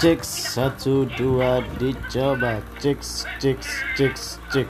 cek satu dua dicoba. Cek cek cek cek